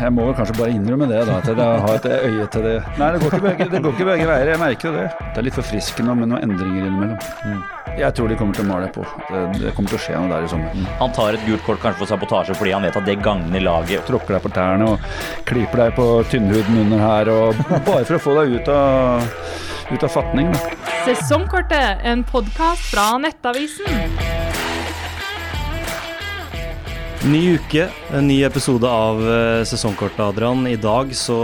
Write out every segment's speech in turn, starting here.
jeg må vel kanskje bare innrømme det, da, at jeg har et øye til det. Nei, det går ikke begge, det går ikke begge veier. Jeg merker jo det. Det er litt forfriskende med noen endringer innimellom. Jeg tror de kommer til å male på. Det, det kommer til å skje noe der i sommer. Han tar et gult kort kanskje for sabotasje fordi han vet at det gagner laget. Tråkker deg på tærne og klyper deg på tynnhuden under her, og bare for å få deg ut av, ut av fatning. Da. Sesongkortet, en podkast fra Nettavisen. Ny uke, en ny episode av eh, Sesongkortet, Adrian. I dag så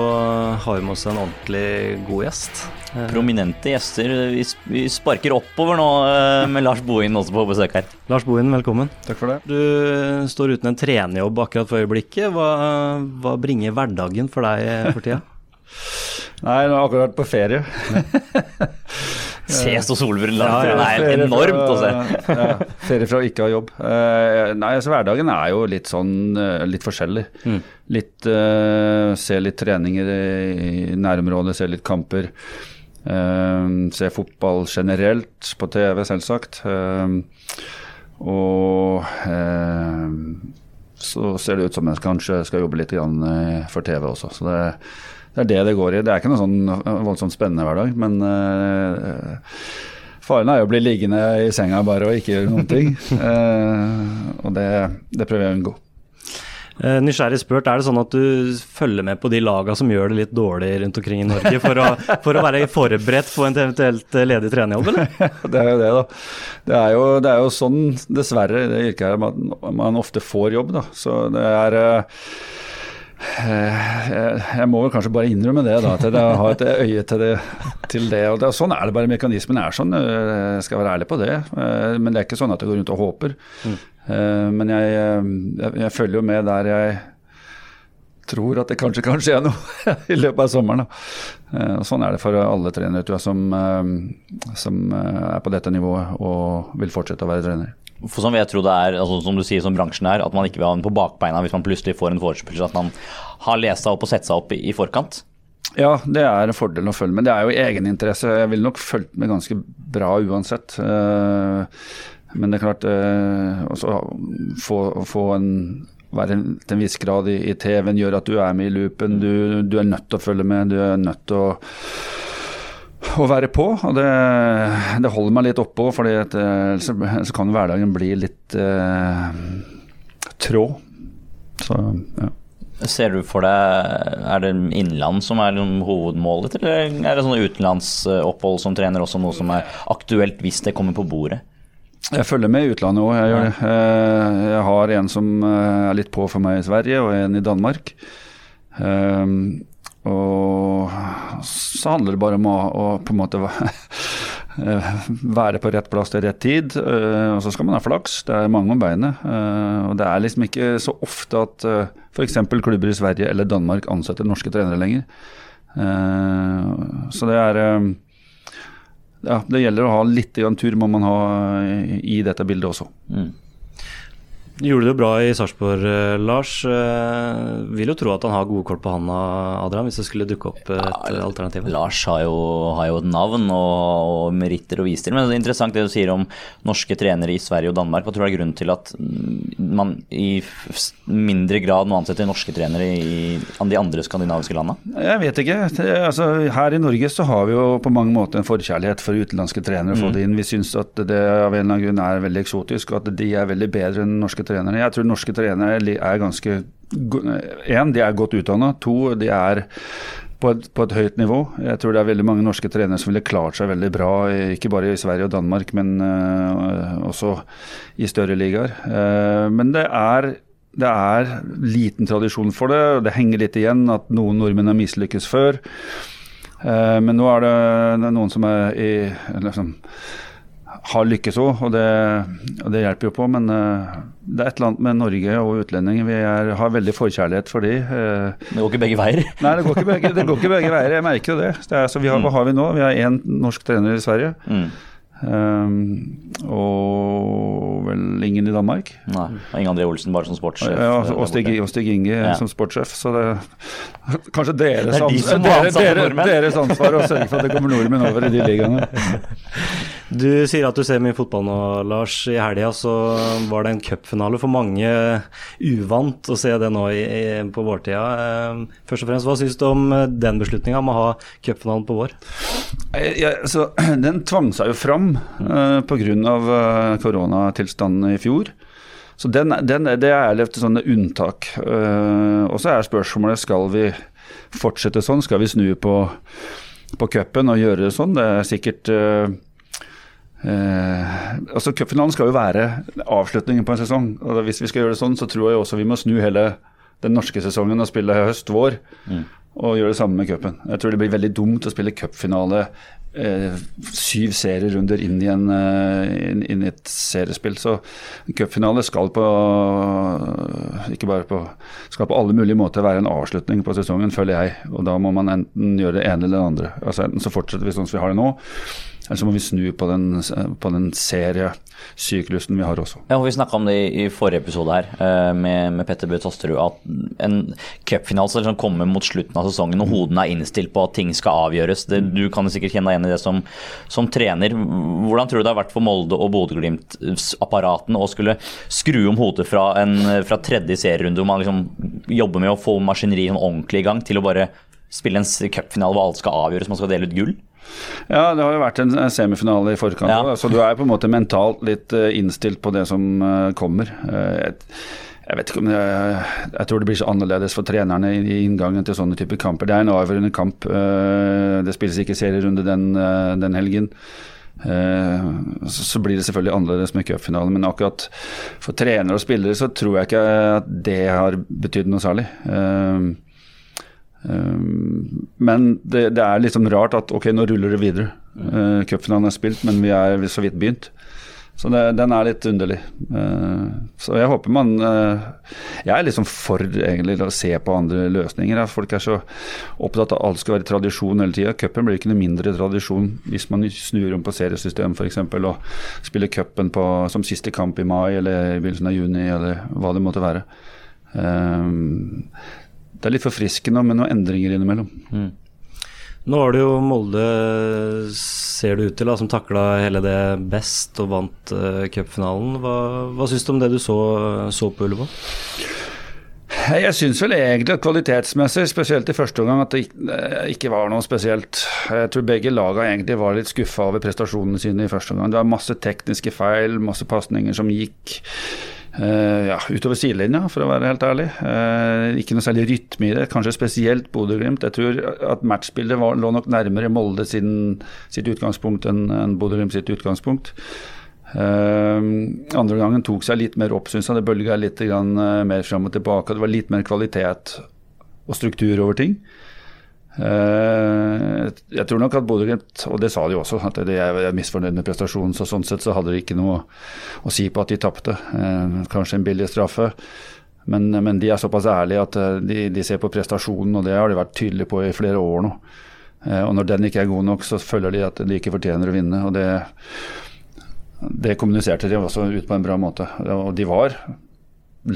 har vi med oss en ordentlig god gjest. Eh, Prominente gjester. Vi, sparker oppover nå eh, med Lars Bohin også på besøk her. Lars Bohin, velkommen. Takk for det. Du står uten en trenerjobb akkurat for øyeblikket. Hva, hva bringer hverdagen for deg for tida? Nei, nå har jeg akkurat vært på ferie. Se så solbrillene Ja, ja, det er enormt å se. Ja, ferie fra å ikke ha jobb. Eh, nei, altså Hverdagen er jo litt sånn eh, litt forskjellig. Mm. Litt uh, Se litt treninger i, nærområdet, se litt kamper. Uh, se fotball generelt på TV, selvsagt. Uh, og eh, så ser det ut som jeg kanskje skal jobbe litt grann, eh, for TV også. Så det, det er det det går i. Det er ikke noe sånn voldsomt spennende hverdag, men uh, faren er jo å bli liggende i senga bare og ikke gjøre noen ting. uh, og det, det prøver jeg å unngå. Uh, Nysgjerrig spurt, er det sånn at du følger med på de laga som gjør det litt dårlig rundt omkring i Norge, for å, for å være forberedt på en eventuelt eh, ledig trenerjobb, eller? det er jo det, da. Det er jo, det er jo sånn, dessverre, i det yrket her, man, man ofte får jobb, da. Så det er eh, jeg, jeg må vel kanskje bare innrømme det, da, at jeg har et øye til det. Til det og det, sånn er det bare, mekanismen er sånn, jeg skal være ærlig på det. Eh, Men det er ikke sånn at jeg går rundt og håper. Mm. Men jeg, jeg, jeg følger jo med der jeg tror at det kanskje kan skje noe i løpet av sommeren. Da. Eh, og Sånn er det for alle trenere tror jeg, som, eh, som eh, er på dette nivået og vil fortsette å være trener. For som jeg tror det er, altså, som du sier som bransjen er, at man ikke vil ha den på bakbeina hvis man plutselig får en forespørsel. At man har lest seg opp og sett seg opp i, i forkant. Ja, det er en fordel å følge med. Det er jo egeninteresse. Jeg ville nok fulgt med ganske bra uansett. Eh, Men det er klart å få, få en være til en viss grad i, i TV-en gjør at du er med i loopen. Du, du er nødt til å følge med. Du er nødt til å å være på, og det, det holder meg litt oppå, for ellers så kan hverdagen bli litt eh, trå. Så, ja. Ser du for deg, Er det innland som er liksom hovedmålet, eller er det sånne utenlandsopphold som trener også noe som er aktuelt hvis det kommer på bordet? Jeg følger med i utlandet òg, jeg gjør det. Eh, Jeg har en som eh, er litt på for meg i Sverige, og en i Danmark. Um, og så handler det bare om å, å på en måte eh, være på rett plass til rett tid. eh, Og så skal man ha flaks. Det er mange om beinet. eh, Og det er liksom ikke så ofte at f.eks. klubber i Sverige eller Danmark ansetter norske trenere lenger. Så det er ja, det gjelder å ha litt tur må man ha i dette bildet også. Mm. Du gjorde det jo bra i Sarpsborg, eh, Lars. Eh, Vil jo tro at han har gode kort på handa, Adrian, hvis det skulle dukke opp et ja, alternativ. Lars har jo, har jo et navn og, og meritter å vise til. Men det er interessant det du sier om norske trenere i Sverige og Danmark. Hva tror du er grunnen til at mm, man i mindre grad nå ansetter norske trenere i de andre skandinaviske landene? Jeg vet ikke. Det, altså, her i Norge så har vi jo på mange måter en forkjærlighet for utenlandske trenere. å få det inn. Vi syns at det av en eller annen grunn er veldig eksotisk, og at de er veldig bedre enn norske trenere. Jeg tror norske trenere er ganske Én, de er godt utdanna. To, de er på et, på et høyt nivå. Jeg tror det er veldig mange norske trenere som ville klart seg veldig bra, ikke bare i Sverige og Danmark, men uh, også i større ligaer. Uh, men det er det er liten tradisjon for det, og det henger litt igjen at noen nordmenn har mislykkes før. Eh, men nå er det, noen som er i, liksom, har lykkes òg, og, det- og det hjelper jo på. Men eh, det er et eller annet med Norge og utlendinger. Vi er, har veldig forkjærlighet for de. eh. Det går ikke begge veier. Nei, det går ikke begge, det går ikke begge veier. Jeg merker jo det. det er, så vi har, Hva har vi nå? Vi har én norsk trener i Sverige. Mm. Um, og vel ingen i Danmark. Nei, og Inge André Olsen bare som sportssjef. Ja, og Stig, og Stig Inge Ja. som sportssjef. Så det kanskje deres, Det er de ansvar, dere, deres ansvar å sørge for at det kommer nordmenn over i de ligaene. Du sier at du ser mye fotball nå, Lars. I helga så var det en cupfinale. For mange uvant å se det nå i, i, på vårtida. Eh, først og fremst, hva syns du om den beslutninga om å ha cupfinalen på vår? Ja, altså, den tvang seg jo fram uh, pga. Uh, koronatilstanden i fjor. Så den, den, Det er et sånne unntak. Uh, og så er spørsmålet skal vi fortsette sånn, skal vi snu på på cupen og gjøre det sånn. Det er sikkert uh, altså Cupfinalen skal jo være avslutningen på en sesong. og Hvis vi skal gjøre det sånn, så tror jeg også vi må snu hele den norske sesongen og spille høst-vår. Mm. Og gjøre det samme med cupen. Jeg tror det blir veldig dumt å spille cupfinale eh, syv serierunder inn i, en, inn, inn i et seriespill. Så cupfinale skal på ikke bare på skal på alle mulige måter være en avslutning på sesongen, føler jeg. Og da må man enten gjøre det ene eller det andre. Altså Enten så fortsetter vi sånn som vi har det nå, eller så må vi snu på den, på den seriesyklusen vi har også. Ja, Vi snakka om det i, forrige episode her eh, med, med Petter Bø Tosterud. At en cupfinale som liksom kommer mot slutten av sesongen og hodene er innstilt på at ting skal avgjøres. Det, du kan sikkert kjenne deg igjen i det som, som, trener. Hvordan tror du det har vært for Molde og Bodø-Glimt-apparatene å skulle skru om hodet fra, en, fra tredje serierunde, hvor man liksom jobber med å få maskineriet ordentlig i gang, til å bare spille en cupfinale hvor alt skal avgjøres, man skal dele ut gull? Ja, det har jo vært en semifinale i forkant, ja. så du er på en måte mentalt litt eh, innstilt på det som eh, kommer. Eh, jeg vet ikke om jeg, jeg tror det blir så annerledes for trenerne i inngangen til sånne typer kamper. Det er en avgjørende kamp. Det spilles ikke serierunde den, den helgen. Så blir det selvfølgelig annerledes med cupfinalen, men akkurat for trenere og spillere så tror jeg ikke at det har betydd noe særlig. Ehm, men det, det, er liksom rart at ok, nå ruller det videre. Uh, Cupfinalen er spilt, men vi er så vidt begynt. Så det, den er litt underlig. Uh, så jeg håper man uh, Jeg er liksom for egentlig å se på andre løsninger. Folk er så opptatt av at alt skal være tradisjon hele tida. Cupen blir ikke noe mindre tradisjon hvis man snur om på seriesystem f.eks. og spiller cupen som siste kamp i mai eller i begynnelsen av juni eller hva det måtte være. Um, det er litt forfriskende med noen endringer innimellom. Mm. Nå var det jo Molde, ser det ut til, da, som takla hele det best og vant uh, cupfinalen. Hva, hva syns du om det du så, så på Ullevål? Jeg syns vel egentlig at kvalitetsmessig, spesielt i første omgang, at det ikke var noe spesielt. Jeg tror begge lagene egentlig var litt skuffa over prestasjonene sine i første omgang. Det var masse tekniske feil, masse pasninger som gikk ja, utover sidelinja, for å være helt ærlig. Uh, ikke noe særlig rytme i det, kanskje spesielt Bodø-Glimt. Jeg tror at matchbildet var, lå nok nærmere Molde sin, sitt utgangspunkt enn en Bodø-Glimt sitt utgangspunkt. Uh, andre gangen tok seg litt mer opp, syns jeg. Det bølga litt grann, mer fram og tilbake. Det var litt mer kvalitet og struktur over ting. Eh, jeg tror nok at Bodø-Glimt, og det sa de også, at de er misfornøyd med prestasjonen. Så sånn sett så hadde de ikke noe å si på at de tapte. Eh, kanskje en billig straffe. Men, men, de er såpass ærlige at eh, de, de, ser på prestasjonen, og det har de vært tydelige på i flere år nå. Og når den ikke er god nok, så føler de at de ikke fortjener å vinne. og det, det kommuniserte de også ut på en bra måte. Og de var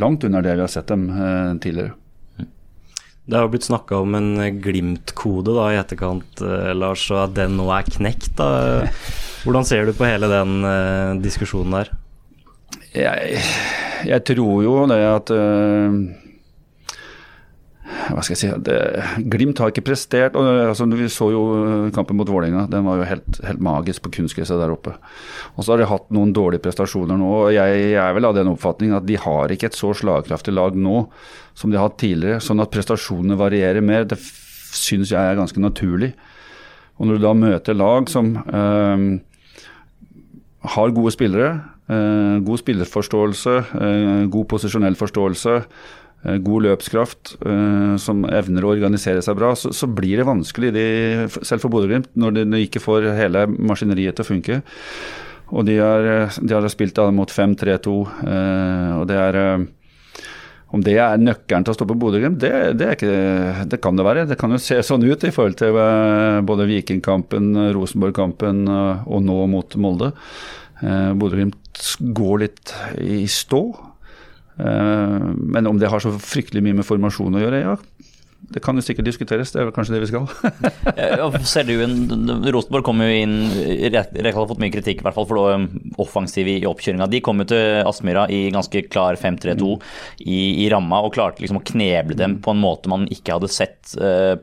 langt under det vi har sett dem tidligere. Det har blitt snakka om en Glimt-kode i etterkant, eh, Lars, og at den nå er knekt. Da. Hvordan ser du på hele den uh, diskusjonen der? Jeg, jeg, tror jo det at uh, hva skal jeg si, det, Glimt har ikke prestert. og altså, Vi så jo kampen mot Vålerenga. Den var jo helt, helt magisk på kunstgresset der oppe. Og Så har de hatt noen dårlige prestasjoner nå. og Jeg, jeg er vel av den oppfatning at de har ikke et så slagkraftig lag nå som de har hatt tidligere. Sånn at prestasjonene varierer mer, det syns jeg er ganske naturlig. Og når du da møter lag som øh, har gode spillere, øh, god spillerforståelse, øh, god posisjonell forståelse, Eh, god løpskraft, uh, som evner å organisere seg bra, så, så blir det vanskelig, de, selv for Bodø-Glimt, når de, de, ikke får hele maskineriet til å funke. Og de har, de har spilt mot 5-3-2, uh, eh, og det er om det er nøkkelen til å stoppe Bodø-Glimt, det, det, det, kan det være. Det kan jo se sånn ut i forhold til både Vikingkampen, Rosenborg-kampen og nå mot Molde. Bodø-Glimt går litt i stå. Eh, men om det har så fryktelig mye med formasjon å gjøre, ja, det kan jo sikkert diskuteres, det er vel kanskje det vi skal. Ja, ser du en, Rosenborg kom jo inn Rekdal har fått mye kritikk i hvert fall for det um, offensive i oppkjøringa. De kom jo til Aspmyra i ganske klar 5-3-2 i, i ramma og klarte liksom å kneble dem på en måte man ikke hadde sett uh,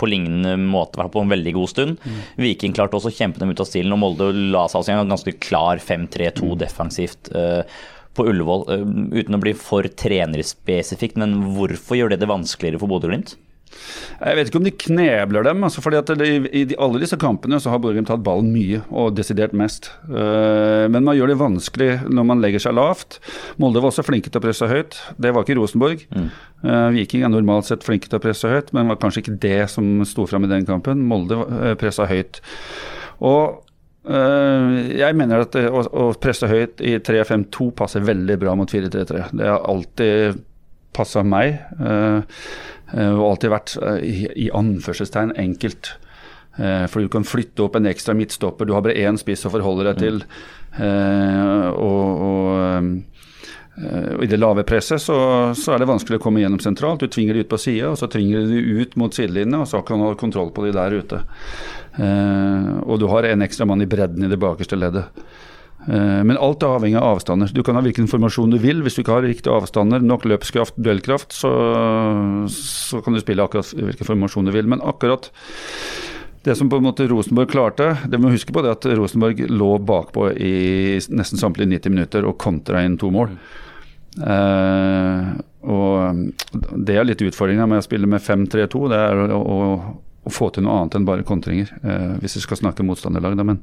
på lignende måte på en veldig god stund. Mm. Viking klarte også å kjempe dem ut av stilen, og Molde la seg altså i en ganske klar 5-3-2 mm. defensivt. Uh, på Ullevål, uh, uten å bli for trenerspesifikt, men hvorfor gjør det det vanskeligere for Bodø-Glimt? Jeg vet ikke om de knebler dem. Altså fordi at I, alle disse kampene så har Bodø-Glimt tatt ballen mye og desidert mest. Uh, men man gjør det vanskelig når man legger seg lavt. Molde var også flinke til å presse høyt. Det var ikke Rosenborg. Mm. Uh, Viking er normalt sett flinke til å presse høyt, men var kanskje ikke det som sto fram i den kampen. Molde pressa høyt. Og jeg mener at å, å presse høyt i 3-5-2 passer veldig bra mot 4-3-3. Det har alltid passa meg. Eh, og alltid vært eh, i, anførselstegn enkelt. Eh, for du kan flytte opp en ekstra midtstopper, du har bare én spiss å forholde deg til. og, og i det lave presset så, så, er det vanskelig å komme gjennom sentralt. Du tvinger de ut på sida, og så tvinger du de ut mot sidelinja, og så kan du ha kontroll på de der ute. Og du har en ekstra mann i bredden i det bakerste leddet. Eh, men alt er avhengig av avstander. Du kan ha hvilken formasjon du vil. Hvis du ikke har riktige avstander, nok løpskraft, duellkraft, så, så kan du spille akkurat hvilken formasjon du vil. Men akkurat det som på en måte Rosenborg klarte Det må huske på det at Rosenborg lå bakpå i nesten samtlige 90 minutter og kontra inn to mål. Uh, og Det er litt utfordringa med å spille med 5-3-2. Det er å, å, å, få til noe annet enn bare kontringer, eh, hvis vi skal snakke motstanderlag. Men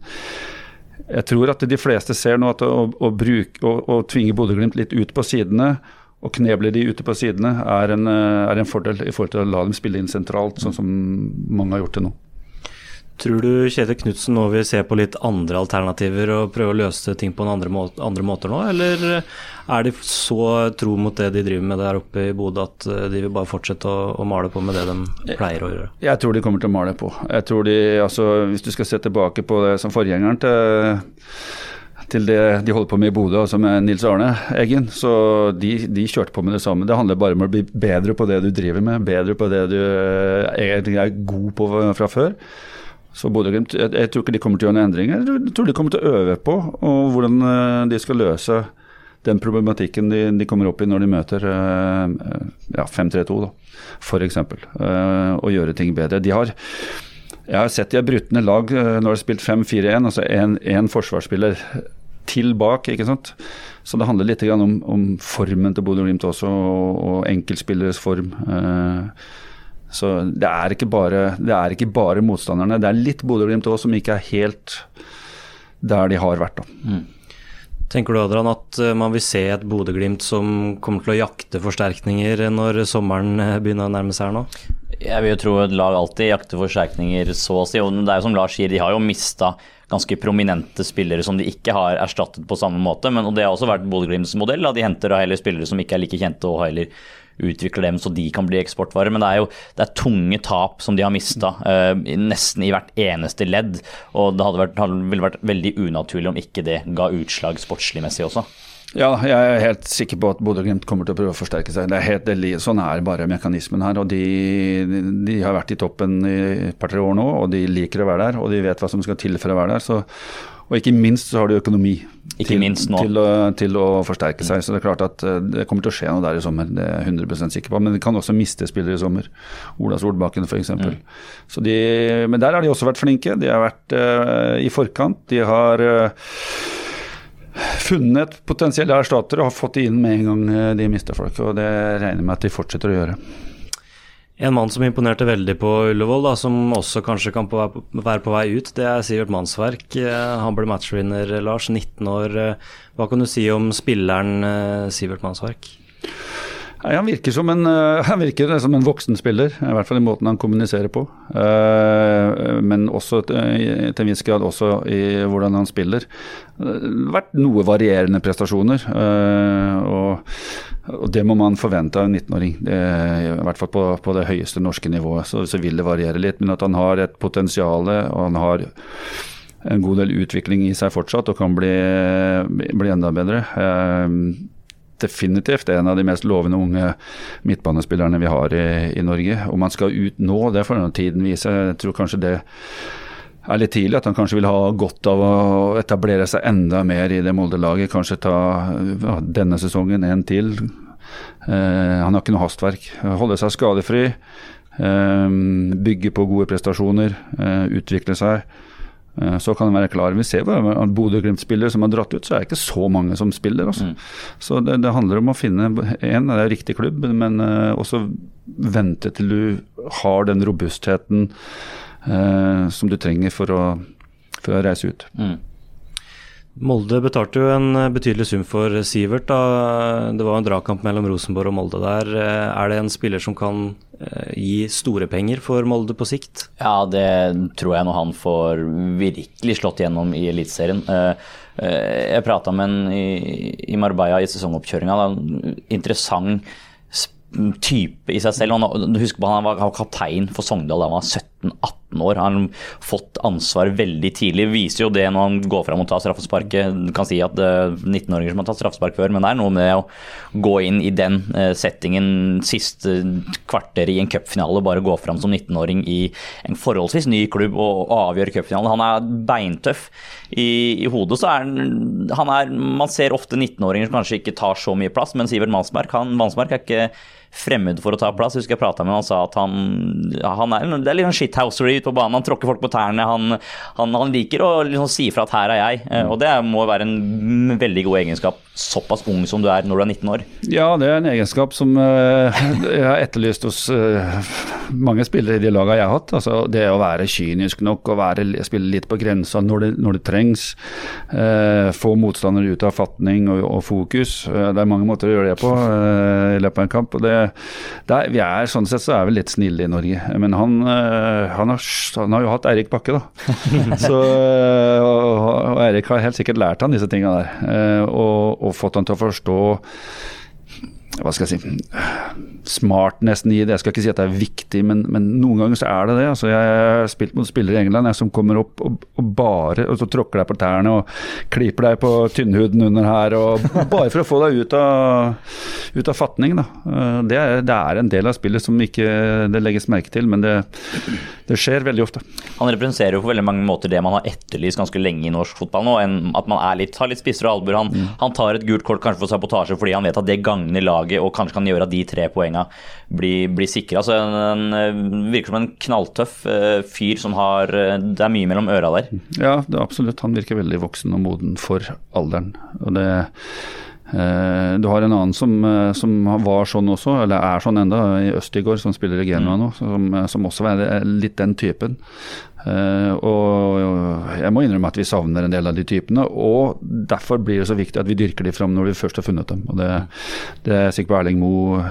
jeg tror at de fleste ser nå at å, å, bruke, å, å tvinge Bodø-Glimt litt ut på sidene og kneble de ute på sidene er en, er en, fordel i forhold til å la dem spille inn sentralt, sånn som mange har gjort det nå. Tror du Kjetil Knutsen nå vil se på litt andre alternativer og prøve å løse ting på andre, må andre måter nå, eller er de så tro mot det de driver med der oppe i Bodø at eh, de vil bare fortsette å, å, male på med det de pleier å gjøre? Jeg tror de kommer til å male på. Jeg tror de, altså, Hvis du skal se tilbake på det som forgjengeren til til det de holder på med i Bodø, altså med Nils Arne Eggen. Så de, de, kjørte på med det samme. Det handler bare om å bli bedre på det du driver med, bedre på det du egentlig er god på fra før. Så Bodø-Glimt, jeg, jeg, tror ikke de kommer til å gjøre noen endringer. Jeg tror de kommer til å øve på og hvordan eh, de skal løse den problematikken de, de kommer opp i når de møter uh, ja, 5-3-2, f.eks. Uh, og gjøre ting bedre. De har jeg har sett de har brutt ned lag når de har spilt 5-4-1, altså én forsvarsspiller til bak. ikke sant? Så det handler litt om, om formen til Bodø-Glimt også, og, og enkeltspilleres form. Uh, så det er ikke bare, det er ikke bare motstanderne. Det er litt Bodø-Glimt òg som ikke er helt der de har vært. Mm. Tenker du Adrian, at eh, man vil se et Bodø-Glimt som kommer til å jakte forsterkninger når sommeren eh, begynner å nærme seg her nå? Jeg vil jo tro et lag alltid jakter forsterkninger, så å si. Og det er jo som Lars sier, de har jo mista ganske prominente spillere som de ikke har erstattet på samme måte. Men, og det har også vært Bodø-Glimts modell. Da. De henter da heller spillere som ikke er like kjente, og heller utvikler dem så de kan bli eksportvarer. Men det er jo det er tunge tap som de har mista, uh, eh, nesten i hvert eneste ledd. Og det hadde vært, ville vært veldig unaturlig om ikke det ga utslag sportsligmessig også. Ja, jeg er helt sikker på at Bodø-Glimt kommer til å prøve å forsterke seg. Det er helt, sånn er bare mekanismen her. og de, de, har vært i toppen i et par-tre år nå, og de liker å være der. Og de vet hva som skal til for å være der. Så, og ikke minst så har de økonomi til, til, å, til, å, forsterke seg. Så det er klart at eh, det kommer til å skje noe der i sommer, det er jeg 100 sikker på. Men de kan også miste spillere i sommer. Ola Solbakken f.eks. Mm. De, men der har de også vært flinke. De har vært uh, i forkant. De har uh, funnet potensielle erstattere og har fått de inn med en gang eh, de mister folk. og Det regner jeg med at de fortsetter å gjøre. En mann som imponerte veldig på Ullevål, da, som også kanskje kan på, være på vei ut, det er Sivert Mannsverk. Eh, han ble matchvinner, Lars, 19 år. Eh, hva kan du si om spilleren Sivert Mannsverk? Han virker som en, uh, han virker som en voksen spiller, i hvert fall i måten han kommuniserer på. Uh, men også til en viss grad også i hvordan han spiller. Det har vært noe varierende prestasjoner. Og, det må man forvente av en 19-åring. I hvert fall på, på, det høyeste norske nivået. Så, så vil det variere litt. Men at han har et potensial, og han har en god del utvikling i seg fortsatt og kan bli, bli enda bedre. Definitivt en av de mest lovende unge midtbanespillerne vi har i, i Norge. Om han skal ut nå, det får tiden vise. Jeg tror kanskje det er litt tidlig. At han kanskje vil ha godt av å etablere seg enda mer i det Molde-laget. Kanskje ta ja, denne sesongen en til. Eh, han har ikke noe hastverk. Holde seg skadefri. Eh, bygge på gode prestasjoner. Eh, utvikle seg. Eh, så kan han være klar. Vi ser at Bodø-Glimt-spillere som har dratt ut, så er det ikke så mange som spiller. Altså. Mm. Så det, det, handler om å finne en, det er riktig klubb, men uh, også vente til du har den robustheten uh, som du trenger for å, for å reise ut. Mm. Molde betalte jo en betydelig sum for Sivert. Da. Det var en dragkamp mellom Rosenborg og Molde der. Er det en spiller som kan eh, gi store penger for Molde på sikt? Ja, det tror jeg når han får virkelig slått gjennom i Eliteserien. Eh, eh, jeg prata med en i Marbella i sesongoppkjøringa. Interessant type i seg selv. Husk på han var kaptein for Sogndal da han var 17-18 år. Han har fått ansvar veldig tidlig. Viser jo det når han går fram og tar straffesparket. Du kan si at er 19-åringer som har tatt straffespark før, men det er noe med å gå inn i den eh, settingen siste kvarter i en cupfinale, bare gå fram som 19-åring i en forholdsvis ny klubb og avgjøre cupfinalen. Han er beintøff. I, i hodet så er han, han er, Man ser ofte 19-åringer som kanskje ikke tar så mye plass, men Sivert Mansmark, han, Mansmark er ikke fremmed for å ta plass. Jeg husker jeg prata med han han sa at han, han er, det er litt sånn shithousery ute på banen. Han tråkker folk på tærne. Han, han, han liker å liksom si fra at 'her er jeg'. Mm. og det må være en veldig god egenskap såpass ung som du er når du er 19 år. Ja, det er en egenskap som uh, jeg har etterlyst hos uh, mange spillere i de lagene jeg har hatt. Altså, det å være kynisk nok og være, spille litt på grensa når det, når det trengs. Uh, få motstandere ut av fatning og, og fokus. det er mange måter å gjøre det på i løpet av en kamp. og det er, vi er, Sånn sett så er vi litt snille i Norge. Men han, eh, han, har, han har, jo hatt Eirik Bakke, da. så, eh, og, og Eirik har helt sikkert lært han disse tinga der. Eh, og, og fått han til å forstå hva skal jeg si smart nesten i det. Jeg skal ikke si at det er viktig, men, men noen ganger så er det det. Altså, jeg har spilt mot spillere i England jeg, som kommer opp og, og bare og så tråkker deg på tærne og klyper deg på tynnhuden under her. Og, bare for å få deg ut av, ut av fatning. Da. Det, er, det er en del av spillet som ikke det legges merke til, men det, det skjer veldig ofte. Han representerer jo på veldig mange måter det man har etterlyst ganske lenge i norsk fotball nå. At man litt, har litt spissere albuer. Han, mm. han, tar et gult kort kanskje for sabotasje fordi han vet at det gagner laget og kanskje kan gjøre at de tre poengene blir, blir sikra. Altså, en, virker som en knalltøff uh, fyr som har uh, Det er mye mellom øra der. Ja, det er absolutt. Han virker veldig voksen og moden for alderen. Og det du har en annen som, som, var sånn også, eller er sånn enda, i Østigård, som spiller i Genua mm. nå, som, som, også er litt den typen. Og jeg må innrømme at vi savner en del av de typene. Og derfor blir det så viktig at vi dyrker de fram når vi først har funnet dem. Og det, det er sikkert Erling Moe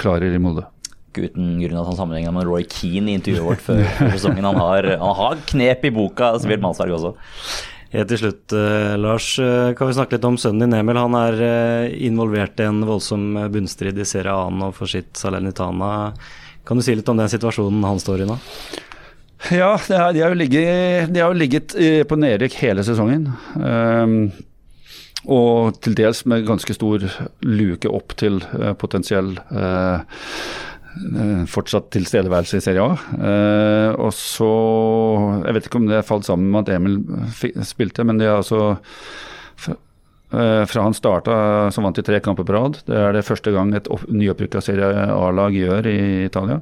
klarer i Molde. Uten grunn at han sammenligna med Roy Keane i intervjuet vårt før sesongen. Han har, han har, knep i boka, Sivert Mansberg også. Helt til slutt, uh, Lars, uh, kan vi snakke litt om sønnen din Emil. Han er involvert i en voldsom bunnstrid i Serie A nå for sitt Salernitana. Kan du si litt om den situasjonen han står i nå? Ja, de har jo ligget, de har ligget eh, på nedrykk hele sesongen. Um, og til dels med ganske stor luke opp til potensiell uh, fortsatt tilstedeværelse i Serie A. Uh, og så Jeg vet ikke om det falt sammen med at Emil spilte, men det er altså fra han starta så vant de tre kamper på rad. Det er det første gang et nyopprykka Serie A-lag gjør i Italia.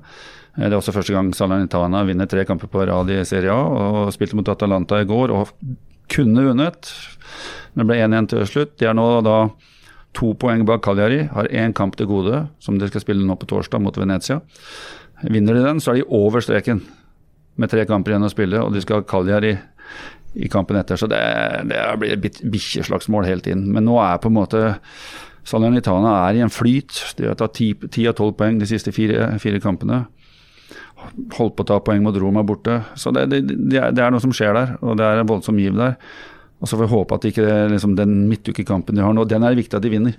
Eh, det er også første gang Salernitana vinner tre kamper på rad i Serie A. og Spilte mot Atalanta i går og kunne vunnet, men ble 1-1 til slutt. De er nå da to poeng bak Cagliari, har én kamp til gode, som de skal spille nå på torsdag mot Venezia. Vinner de den, så er de over streken med tre kamper igjen å spille, og de skal ha Cagliari i kampen etter. Så det, det blir et bikkjeslagsmål helt inn. Men nå er på en måte Salernitana er i en flyt. De har tatt ti av tolv poeng de siste fire, fire kampene holdt på å ta poeng mot Roma borte. Så det, det, det, er, det, er, noe som skjer der, og det er en voldsom giv der. Og Så får vi håpe at ikke liksom, den midtukekampen de har nå, den er viktig at de vinner.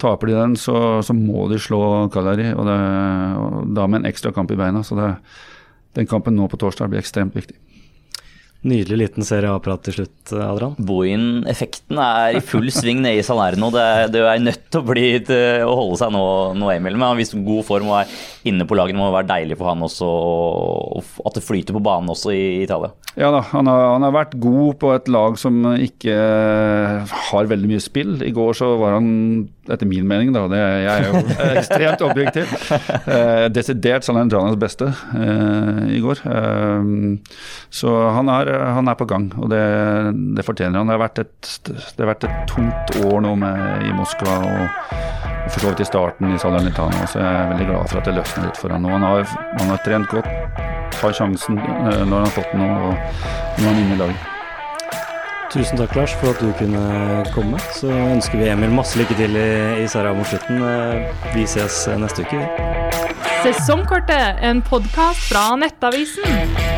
Taper de den, så, så må de slå Kalari, og, og, da med en ekstra kamp i beina. Så den kampen nå på torsdag blir ekstremt viktig. Nydelig liten Serie A-prat til slutt, Adrian. Bohin-effekten er i full sving nede i Salerno. Det er, det er nødt til å, bli, til å holde seg nå, nå Emil. Men han viser god form og er inne på laget. Det må være deilig for han også og at det flyter på banen også i Italia. Ja da, han har, han har vært god på et lag som ikke har veldig mye spill. I går så var han, etter min mening, da, det, jeg er jo ekstremt objektiv, eh, desidert Salernianas beste eh, i går. Eh, så han er, han er, på gang, og det, det fortjener han. Det har, et, det har vært et tungt år nå med, i Moskva. og og for så vidt i starten i Salernitana, så jeg er veldig glad for at det løsner litt for han nå. Han har, han har trent godt, tar sjansen eh, når han har fått den, og nå er han inne i laget. Tusen takk, Lars, for at du kunne komme. Så ønsker vi Emil masse lykke til i, i Sarah mot slutten. Eh, vi ses neste uke. Sesongkortet, en podkast fra Nettavisen.